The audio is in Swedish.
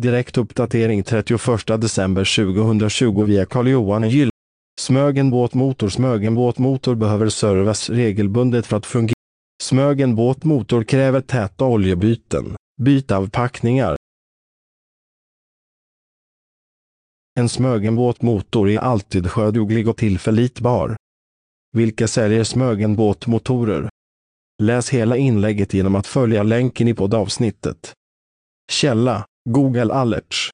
Direkt uppdatering 31 december 2020 via Carl-Johan Gyll. Smögen båtmotor Smögen båtmotor behöver servas regelbundet för att fungera. Smögen båtmotor kräver täta oljebyten, byte av packningar. En Smögen båtmotor är alltid sjöduglig och tillförlitbar. Vilka säljer Smögen båtmotorer? Läs hela inlägget genom att följa länken i poddavsnittet. Källa Google Alerts.